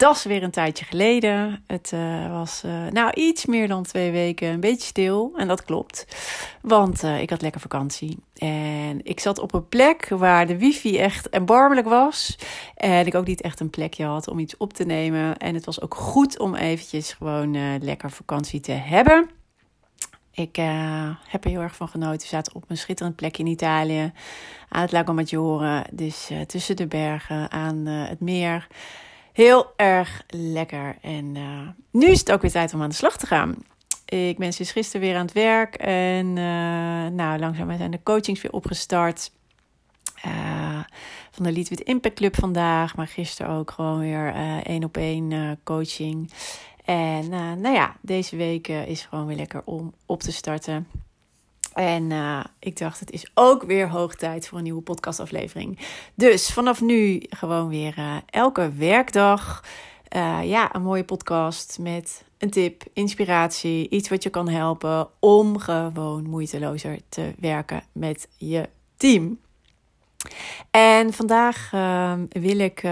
Dat is weer een tijdje geleden. Het uh, was uh, nou iets meer dan twee weken een beetje stil. En dat klopt. Want uh, ik had lekker vakantie. En ik zat op een plek waar de wifi echt erbarmelijk was. En ik ook niet echt een plekje had om iets op te nemen. En het was ook goed om eventjes gewoon lekker vakantie te hebben. Ik heb er heel erg van genoten. We zaten op een schitterend plekje in Italië. Aan het Lago Maggiore. Dus tussen de bergen aan het meer. Heel erg lekker. En nu is het ook weer tijd om aan de slag te gaan. Ik ben sinds gisteren weer aan het werk. En nou, langzaam zijn de coachings weer opgestart. van de Lead with Impact Club vandaag. Maar gisteren ook gewoon weer één op één coaching. En nou ja, deze week is gewoon weer lekker om op te starten. En uh, ik dacht, het is ook weer hoog tijd voor een nieuwe podcastaflevering. Dus vanaf nu gewoon weer elke werkdag. ja, een mooie podcast met een tip, inspiratie, iets wat je kan helpen om gewoon moeitelozer te werken met je team. En vandaag wil ik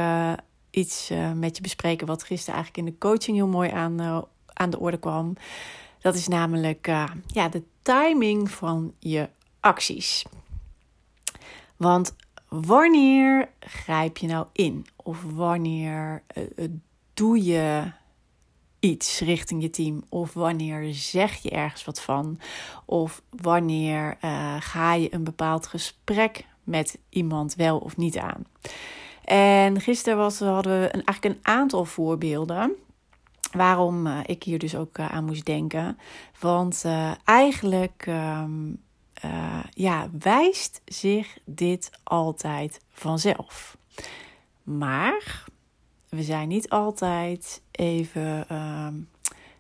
iets met je bespreken wat gisteren eigenlijk in de coaching heel mooi aan, aan de orde kwam. Dat is namelijk uh, ja, de timing van je acties. Want wanneer grijp je nou in? Of wanneer doe je iets richting je team? Of wanneer zeg je ergens wat van? Of wanneer ga je een bepaald gesprek met iemand wel of niet aan? En gisteren was, hadden we eigenlijk een aantal voorbeelden. Waarom uh, ik hier dus ook uh, aan moest denken. Want uh, eigenlijk ehm, ja, wijst zich dit altijd vanzelf. Maar we zijn niet altijd even ehm,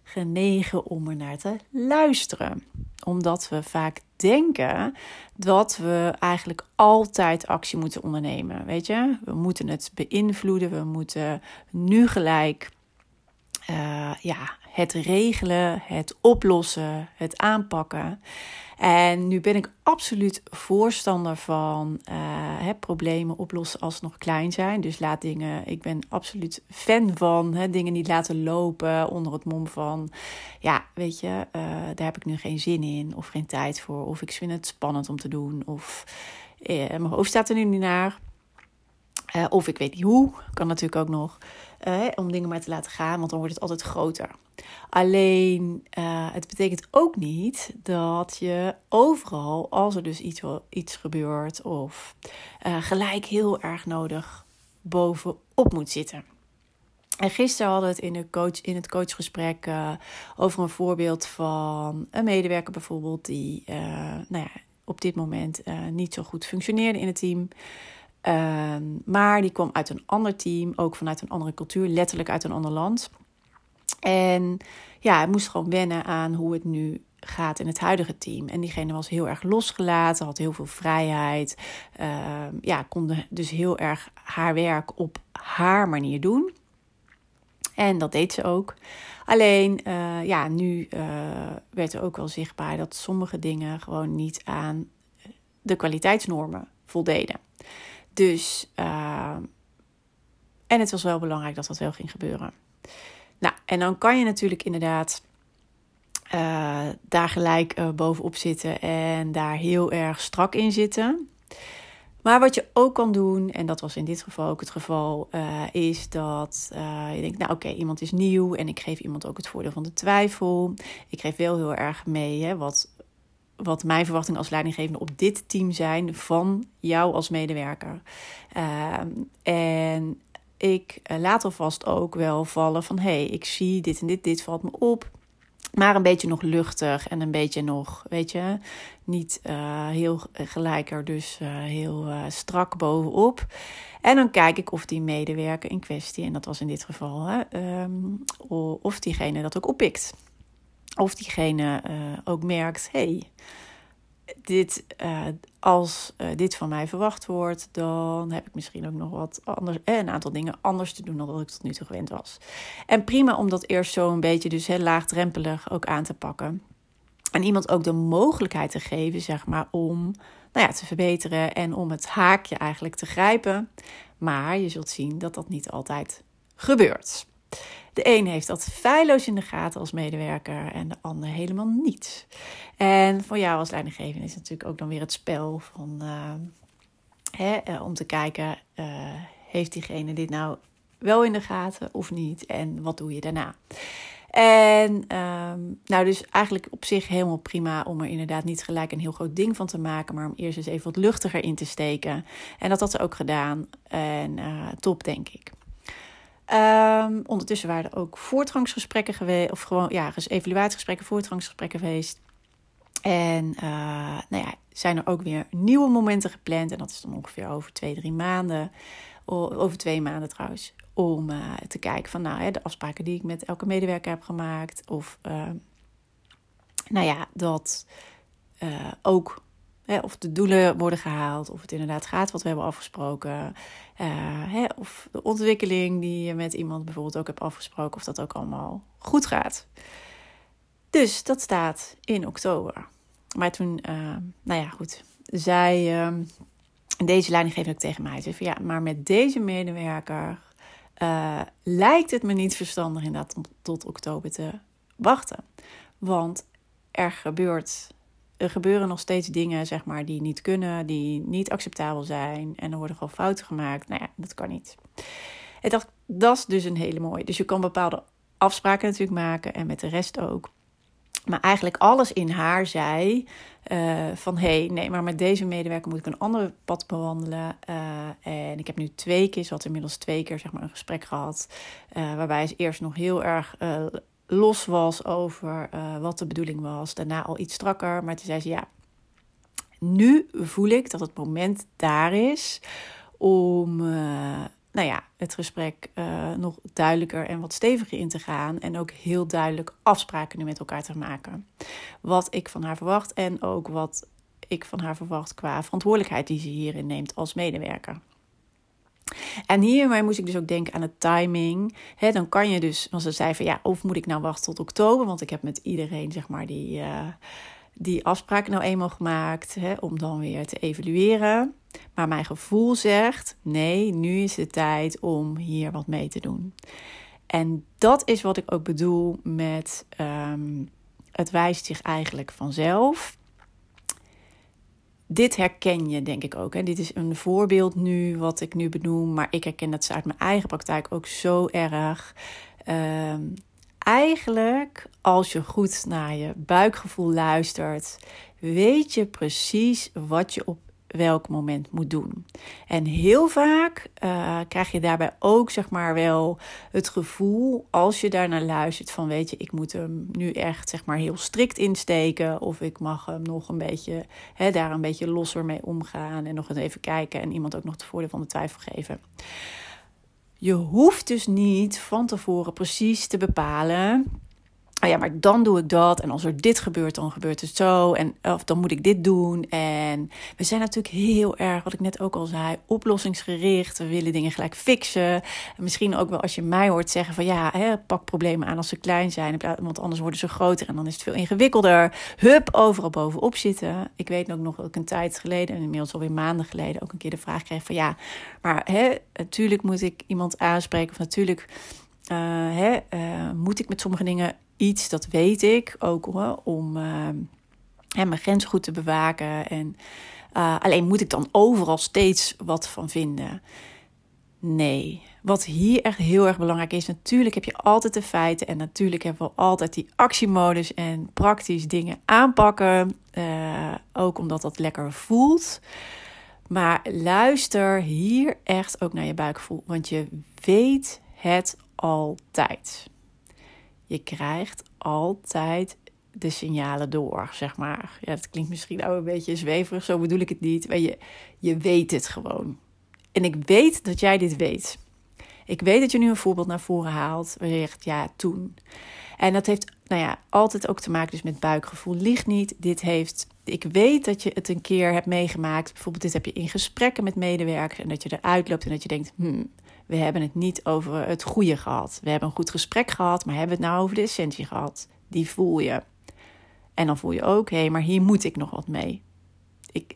genegen om er naar te luisteren. Omdat we vaak denken dat we eigenlijk altijd actie moeten ondernemen. Weet je, we moeten het beïnvloeden, we moeten nu gelijk uh, ja, het regelen, het oplossen, het aanpakken. En nu ben ik absoluut voorstander van uh, hè, problemen oplossen als ze nog klein zijn. Dus laat dingen. Ik ben absoluut fan van hè, dingen niet laten lopen onder het mom van. Ja, weet je, uh, daar heb ik nu geen zin in of geen tijd voor. Of ik vind het spannend om te doen. Of mijn hoofd staat er nu niet naar. of ik weet niet hoe. Kan natuurlijk ook nog. Om dingen maar te laten gaan, want dan wordt het altijd groter. Alleen, uh, het betekent ook niet dat je overal, als er dus iets, iets gebeurt, of uh, gelijk heel erg nodig bovenop moet zitten. En gisteren hadden we het in, de coach, in het coachgesprek uh, over een voorbeeld van een medewerker bijvoorbeeld, die nou ja, op dit moment niet zo goed functioneerde in het team. Ehm, maar die kwam uit een ander team, ook vanuit een andere cultuur, letterlijk uit een ander land. En ja, hij moest gewoon wennen aan hoe het nu gaat in het huidige team. En diegene was heel erg losgelaten, had heel veel vrijheid. Uh, ja, kon dus heel erg haar werk op haar manier doen. En dat deed ze ook. Alleen, uh, ja, nu uh, werd er ook wel zichtbaar dat sommige dingen gewoon niet aan de kwaliteitsnormen voldeden. Dus, ehm, en het was wel belangrijk dat dat wel ging gebeuren. Nou, en dan kan je natuurlijk inderdaad uh, daar gelijk uh, bovenop zitten en daar heel erg strak in zitten. Maar wat je ook kan doen, en dat was in dit geval ook het geval, uh, is dat je denkt, nou oké, iemand is nieuw en ik geef iemand ook het voordeel van de twijfel. Ik geef wel heel erg mee hè, wat wat mijn verwachtingen als leidinggevende op dit team zijn van jou als medewerker. Ehm, en ik uh, laat alvast ook wel vallen van hé, hey, ik zie dit en dit, dit valt me op. Maar een beetje nog luchtig en een beetje nog, weet je, niet uh, heel gelijker, dus heel strak bovenop. En dan kijk ik of die medewerker in kwestie, en dat was in dit geval, hè, um, of diegene dat ook oppikt. Of diegene ook merkt, hey, dit, uh, als uh, dit van mij verwacht wordt, dan heb ik misschien ook nog wat anders, eh, een aantal dingen anders te doen dan dat ik tot nu toe gewend was. En prima om dat eerst zo een beetje dus heel laagdrempelig ook aan te pakken. En iemand ook de mogelijkheid te geven, zeg maar, om nou ja, te verbeteren en om het haakje eigenlijk te grijpen. Maar je zult zien dat dat niet altijd gebeurt. De een heeft dat feilloos in de gaten als medewerker en de ander helemaal niet. En voor jou als leidinggevende is natuurlijk ook dan weer het spel van uh, hè, uh, om te kijken, uh, heeft diegene dit nou wel in de gaten of niet? En wat doe je daarna? En um, nou, dus eigenlijk op zich helemaal prima om er inderdaad niet gelijk een heel groot ding van te maken, maar om eerst eens even wat luchtiger in te steken. En dat had ze ook gedaan. En top, denk ik. Um, ondertussen waren er ook voortgangsgesprekken geweest, of gewoon ja, evaluatiegesprekken, voortgangsgesprekken geweest. En uh, nou ja, zijn er ook weer nieuwe momenten gepland. En dat is dan ongeveer over twee, drie maanden. Over twee maanden trouwens. Om uh, te kijken van nou, hè, de afspraken die ik met elke medewerker heb gemaakt. Of uh, nou ja, dat ook Hè, of de doelen worden gehaald, of het inderdaad gaat wat we hebben afgesproken. Uh, hè, of de ontwikkeling die je met iemand bijvoorbeeld ook hebt afgesproken, of dat ook allemaal goed gaat. Dus dat staat in oktober. Maar toen, uh, nou ja, goed, zei uh, deze leidinggever ook tegen mij: zei van ja, maar met deze medewerker uh, lijkt het me niet verstandig inderdaad tot, tot oktober te wachten. Want er gebeurt er gebeuren nog steeds dingen, zeg maar, die niet kunnen, die niet acceptabel zijn. En er worden gewoon fouten gemaakt. Nou ja, dat kan niet. En dacht, dat is dus een hele mooie. Dus je kan bepaalde afspraken natuurlijk maken en met de rest ook. Maar eigenlijk alles in haar zei uh, van hé, hey, nee, maar met deze medewerker moet ik een ander pad bewandelen. Uh, en ik heb nu twee keer, ze inmiddels twee keer zeg maar, een gesprek gehad. Uh, waarbij ze eerst nog heel erg los was over uh, wat de bedoeling was. Daarna al iets strakker. Maar toen zei ze: Ja, nu voel ik dat het moment daar is om. Uh, nou ja, het gesprek uh, nog duidelijker en wat steviger in te gaan. En ook heel duidelijk afspraken nu met elkaar te maken. Wat ik van haar verwacht en ook wat ik van haar verwacht qua verantwoordelijkheid die ze hierin neemt als medewerker. En hiermee moest ik dus ook denken aan de timing. Dan kan je dus, als ze zei van ja, of moet ik nou wachten tot oktober? Want ik heb met iedereen, zeg maar, die, uh, die afspraak nou eenmaal gemaakt. Om dan weer te evalueren. Maar mijn gevoel zegt: nee, nu is de tijd om hier wat mee te doen. En dat is wat ik ook bedoel met um, het wijst zich eigenlijk vanzelf dit herken je, denk ik ook. En dit is een voorbeeld nu, wat ik nu benoem. Maar ik herken dat uit mijn eigen praktijk ook zo erg. Uh, eigenlijk, als je goed naar je buikgevoel luistert, weet je precies wat je op welk moment moet doen. En heel vaak uh, krijg je daarbij ook zeg maar wel het gevoel als je daarnaar luistert van weet je ik moet hem nu echt zeg maar heel strikt insteken of ik mag hem nog een beetje hè, daar een beetje losser mee omgaan en nog eens even kijken en iemand ook nog het voordeel van de twijfel geven. Je hoeft dus niet van tevoren precies te bepalen oh ja, maar dan doe ik dat. En als er dit gebeurt, dan gebeurt het zo. En of dan moet ik dit doen. En we zijn natuurlijk heel erg, wat ik net ook al zei, oplossingsgericht. We willen dingen gelijk fixen. En misschien ook wel als je mij hoort zeggen van ja, hè, pak problemen aan als ze klein zijn. Want anders worden ze groter en dan is het veel ingewikkelder. Hup, overal bovenop zitten. Ik weet ook nog dat ik een tijd geleden, en inmiddels alweer maanden geleden, ook een keer de vraag kreeg van ja, maar hè, natuurlijk moet ik iemand aanspreken. Of natuurlijk uh, hè, uh, moet ik met sommige dingen iets, dat weet ik ook hoor, om uh, mijn grens goed te bewaken. En, uh, alleen moet ik dan overal steeds wat van vinden. Nee. Wat hier echt heel erg belangrijk is, natuurlijk heb je altijd de feiten en natuurlijk hebben we altijd die actiemodus en praktisch dingen aanpakken. Uh, ook omdat dat lekker voelt. Maar luister hier echt ook naar je buikgevoel, want je weet het altijd. Je krijgt altijd de signalen door, zeg maar. Ja, dat klinkt misschien ook een beetje zweverig, zo bedoel ik het niet. Maar je, je weet het gewoon. En ik weet dat jij dit weet. Ik weet dat je nu een voorbeeld naar voren haalt waar je zegt, ja, toen. En dat heeft, nou ja, altijd ook te maken dus met buikgevoel. Ligt niet. Dit heeft, ik weet dat je het een keer hebt meegemaakt. Bijvoorbeeld, dit heb je in gesprekken met medewerkers en dat je eruit loopt en dat je denkt, hmm, we hebben het niet over het goede gehad. We hebben een goed gesprek gehad, maar hebben het nou over de essentie gehad? Die voel je. En dan voel je ook, hé, hey, maar hier moet ik nog wat mee. Ik,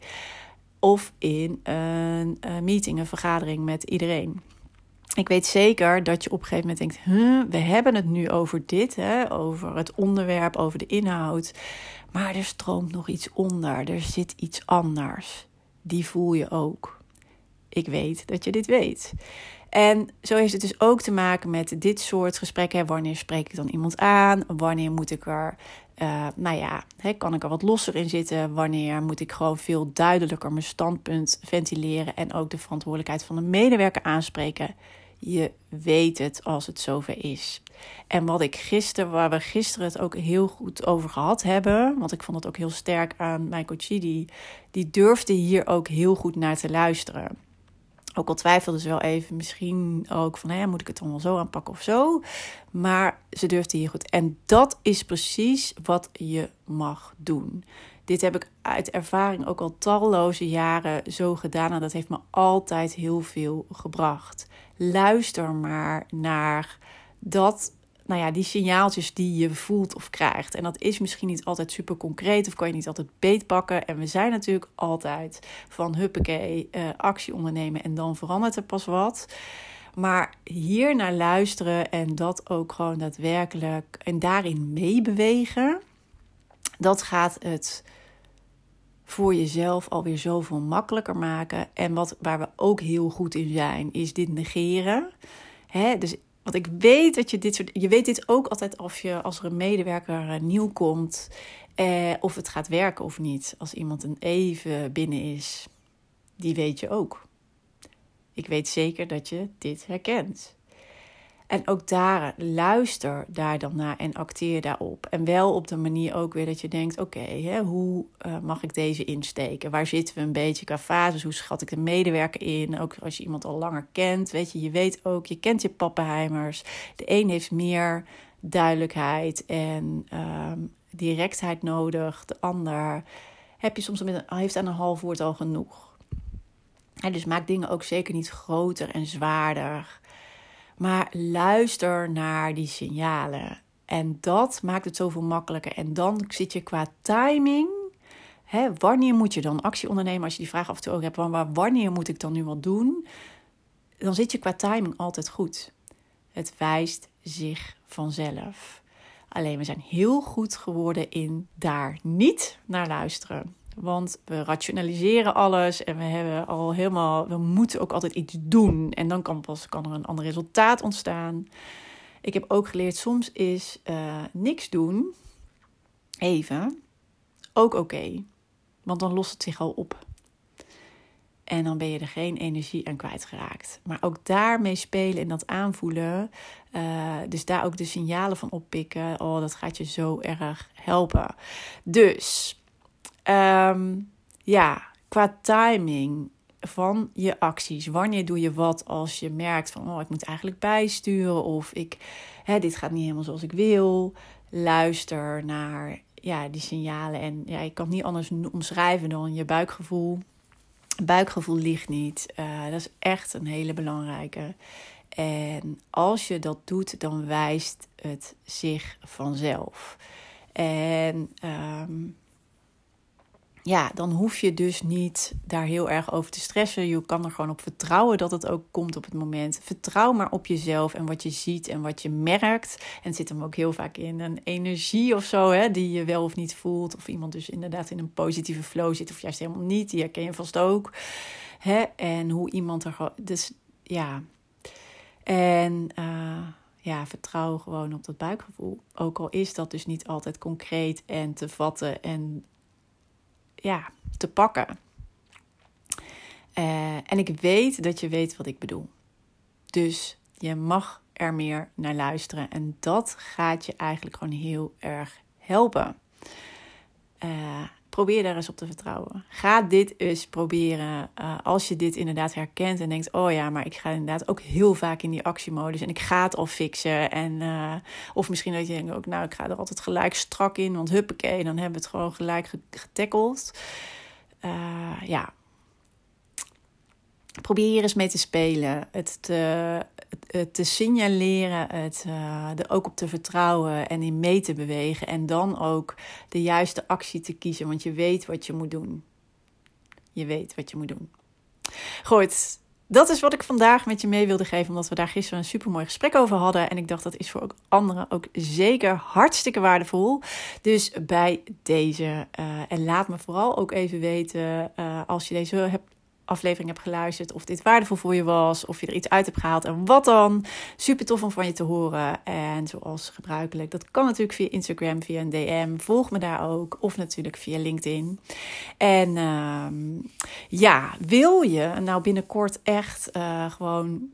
of in een, een meeting, een vergadering met iedereen. Ik weet zeker dat je op een gegeven moment denkt: we hebben het nu over dit, hè, over het onderwerp, over de inhoud. Maar er stroomt nog iets onder, er zit iets anders. Die voel je ook. Ik weet dat je dit weet. En zo heeft het dus ook te maken met dit soort gesprekken. Wanneer spreek ik dan iemand aan? Wanneer moet ik er, uh, nou ja, hè, kan ik er wat losser in zitten? Wanneer moet ik gewoon veel duidelijker mijn standpunt ventileren en ook de verantwoordelijkheid van de medewerker aanspreken? Je weet het als het zover is. En wat ik gisteren, waar we gisteren het ook heel goed over gehad hebben, want ik vond het ook heel sterk aan mijn coachie, die, die durfde hier ook heel goed naar te luisteren. Ook al twijfelde ze wel even, misschien ook van, hé, moet ik het dan wel zo aanpakken of zo. Maar ze durfde hier goed. En dat is precies wat je mag doen. Dit heb ik uit ervaring ook al talloze jaren zo gedaan. En dat heeft me altijd heel veel gebracht. Luister maar naar dat nou ja, die signaaltjes die je voelt of krijgt. En dat is misschien niet altijd super concreet of kan je niet altijd beetpakken. En we zijn natuurlijk altijd van huppakee, uh, actie ondernemen en dan verandert er pas wat. Maar hier naar luisteren en dat ook gewoon daadwerkelijk en daarin meebewegen, dat gaat het voor jezelf alweer zoveel makkelijker maken. En wat, waar we ook heel goed in zijn, is dit negeren. Hè? Dus want ik weet dat je dit soort. Je weet dit ook altijd als, je, als er een medewerker eh, nieuw komt. Eh, of het gaat werken of niet. Als iemand een even binnen is. Die weet je ook. Ik weet zeker dat je dit herkent. En ook daar, luister daar dan naar en acteer daarop. En wel op de manier ook weer dat je denkt: oké, hoe uh, mag ik deze insteken? Waar zitten we een beetje qua fases? Hoe schat ik de medewerker in? Ook als je iemand al langer kent, weet je, je weet ook, je kent je pappenheimers. De een heeft meer duidelijkheid en uh, directheid nodig. De ander heb je soms een, heeft aan een half woord al genoeg. En dus maak dingen ook zeker niet groter en zwaarder. Maar luister naar die signalen. En dat maakt het zoveel makkelijker. En dan zit je qua timing. Hè, wanneer moet je dan actie ondernemen? Als je die vraag af en toe ook hebt, wanneer moet ik dan nu wat doen? Dan zit je qua timing altijd goed. Het wijst zich vanzelf. Alleen we zijn heel goed geworden in daar niet naar luisteren. Want we rationaliseren alles en we hebben al helemaal, we moeten ook altijd iets doen. En dan kan, pas, kan er een ander resultaat ontstaan. Ik heb ook geleerd, soms is uh, niks doen, even, ook oké. want dan lost het zich al op. En dan ben je er geen energie aan kwijtgeraakt. Maar ook daarmee spelen en dat aanvoelen. Uh, dus daar ook de signalen van oppikken. Oh, dat gaat je zo erg helpen. Dus Ehm, ja, qua timing van je acties. Wanneer doe je wat als je merkt van oh, ik moet eigenlijk bijsturen of ik, hè, dit gaat niet helemaal zoals ik wil. Luister naar ja, die signalen en ja, ik kan het niet anders omschrijven dan je buikgevoel. Buikgevoel ligt niet. Uh, dat is echt een hele belangrijke. En als je dat doet, dan wijst het zich vanzelf. En um, ja, dan hoef je dus niet daar heel erg over te stressen. Je kan er gewoon op vertrouwen dat het ook komt op het moment. Vertrouw maar op jezelf en wat je ziet en wat je merkt. En zit hem ook heel vaak in een energie of zo, hè, die je wel of niet voelt. Of iemand dus inderdaad in een positieve flow zit, of juist helemaal niet. Die herken je vast ook. Hè? En hoe iemand er gewoon. Dus ja. En uh, ja, vertrouw gewoon op dat buikgevoel. Ook al is dat dus niet altijd concreet en te vatten en ja, te pakken. Uh, en ik weet dat je weet wat ik bedoel. Dus je mag er meer naar luisteren. En dat gaat je eigenlijk gewoon heel erg helpen. Uh, probeer daar eens op te vertrouwen. Ga dit eens proberen. Uh, als je dit inderdaad herkent en denkt: oh ja, maar ik ga inderdaad ook heel vaak in die actiemodus en ik ga het al fixen. En, uh, of misschien dat je denkt: ook, nou, ik ga er altijd gelijk strak in, want huppakee, dan hebben we het gewoon gelijk getackeld. Uh, ja, probeer hier eens mee te spelen. Het te, te signaleren, het uh, er ook op te vertrouwen en in mee te bewegen. En dan ook de juiste actie te kiezen, want je weet wat je moet doen. Je weet wat je moet doen. Goed, dat is wat ik vandaag met je mee wilde geven, omdat we daar gisteren een supermooi gesprek over hadden. En ik dacht dat is voor ook anderen ook zeker hartstikke waardevol. Dus bij deze. Uh, en laat me vooral ook even weten als je deze hebt aflevering hebt geluisterd. Of dit waardevol voor je was. Of je er iets uit hebt gehaald. En wat dan? Super tof om van je te horen. En zoals gebruikelijk, dat kan natuurlijk via Instagram, via een DM. Volg me daar ook. Of natuurlijk via LinkedIn. En uh, ja, wil je nou binnenkort echt uh, gewoon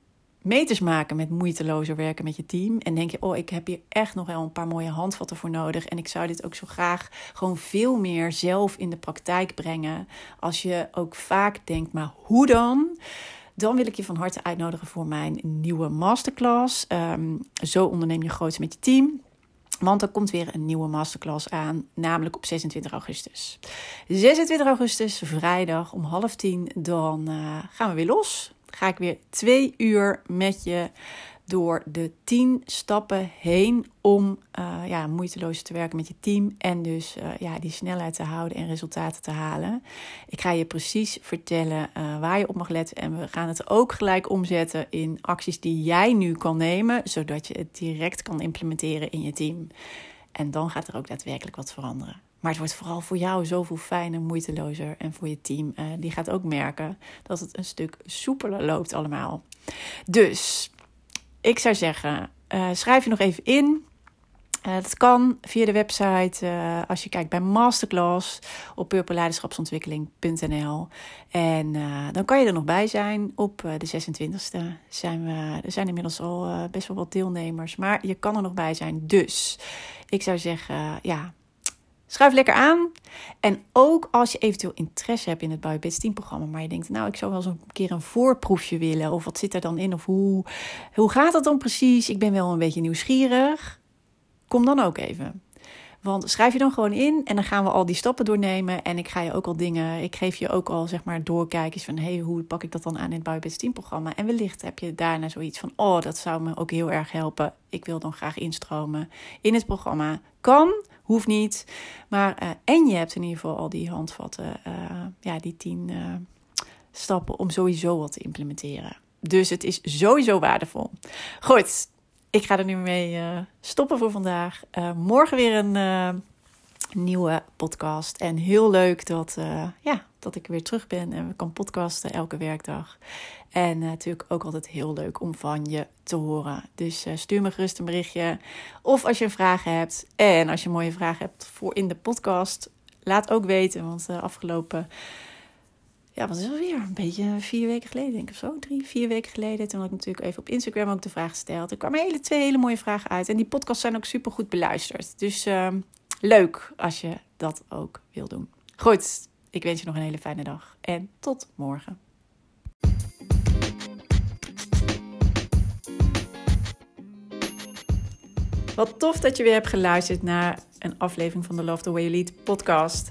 meters maken met moeitelozer werken met je team. En denk je, oh, ik heb hier echt nog wel een paar mooie handvatten voor nodig. En ik zou dit ook zo graag gewoon veel meer zelf in de praktijk brengen. Als je ook vaak denkt, maar hoe dan? Dan wil ik je van harte uitnodigen voor mijn nieuwe masterclass. Um, zo onderneem je groots met je team. Want er komt weer een nieuwe masterclass aan, namelijk op 26 augustus. 26 augustus, vrijdag om half tien, dan uh, gaan we weer los ga ik weer twee uur met je door de tien stappen heen om uh, ja, moeiteloos te werken met je team en dus uh, ja, die snelheid te houden en resultaten te halen. Ik ga je precies vertellen uh, waar je op mag letten en we gaan het ook gelijk omzetten in acties die jij nu kan nemen, zodat je het direct kan implementeren in je team. En dan gaat er ook daadwerkelijk wat veranderen. Maar het wordt vooral voor jou zoveel fijner, moeitelozer. En voor je team, uh, die gaat ook merken dat het een stuk soepeler loopt allemaal. Dus ik zou zeggen, uh, schrijf je nog even in. Uh, dat kan via de website als je kijkt bij Masterclass op purpleleiderschapsontwikkeling.nl. En dan kan je er nog bij zijn. Op de 26e zijn we, er zijn inmiddels al best wel wat deelnemers, maar je kan er nog bij zijn. Dus ik zou zeggen, ja, Schuif lekker aan. En ook als je eventueel interesse hebt in het Biobits 10 programma, maar je denkt, nou, ik zou wel eens een keer een voorproefje willen. Of wat zit er dan in? Of hoe, hoe gaat dat dan precies? Ik ben wel een beetje nieuwsgierig. Kom dan ook even. Want schrijf je dan gewoon in en dan gaan we al die stappen doornemen. En ik ga je ook al dingen, ik geef je ook al zeg maar doorkijkjes van hey, hoe pak ik dat dan aan in het Biobits 10 programma. En wellicht heb je daarna zoiets van, oh, dat zou me ook heel erg helpen. Ik wil dan graag instromen in het programma. Kan, hoeft niet. Maar, uh, en je hebt in ieder geval al die handvatten, uh, ja, die tien uh, stappen om sowieso wat te implementeren. Dus het is sowieso waardevol. Goed, ik ga er nu mee stoppen voor vandaag. morgen weer een nieuwe podcast. En heel leuk dat, ja, dat ik weer terug ben en we kan podcasten elke werkdag. En natuurlijk ook altijd heel leuk om van je te horen. Dus stuur me gerust een berichtje. Of als je een vraag hebt. En als je een mooie vraag hebt voor in de podcast. Laat ook weten. Want de afgelopen. Ja, wat is het alweer? Een beetje vier weken geleden, denk ik of zo. Drie, vier weken geleden. Toen had ik natuurlijk even op Instagram ook de vraag gesteld. Er kwamen hele, twee hele mooie vragen uit. En die podcasts zijn ook super goed beluisterd. Dus ehm, leuk als je dat ook wil doen. Goed, ik wens je nog een hele fijne dag. En tot morgen. Wat tof dat je weer hebt geluisterd naar een aflevering van de Love the Way You Lead podcast.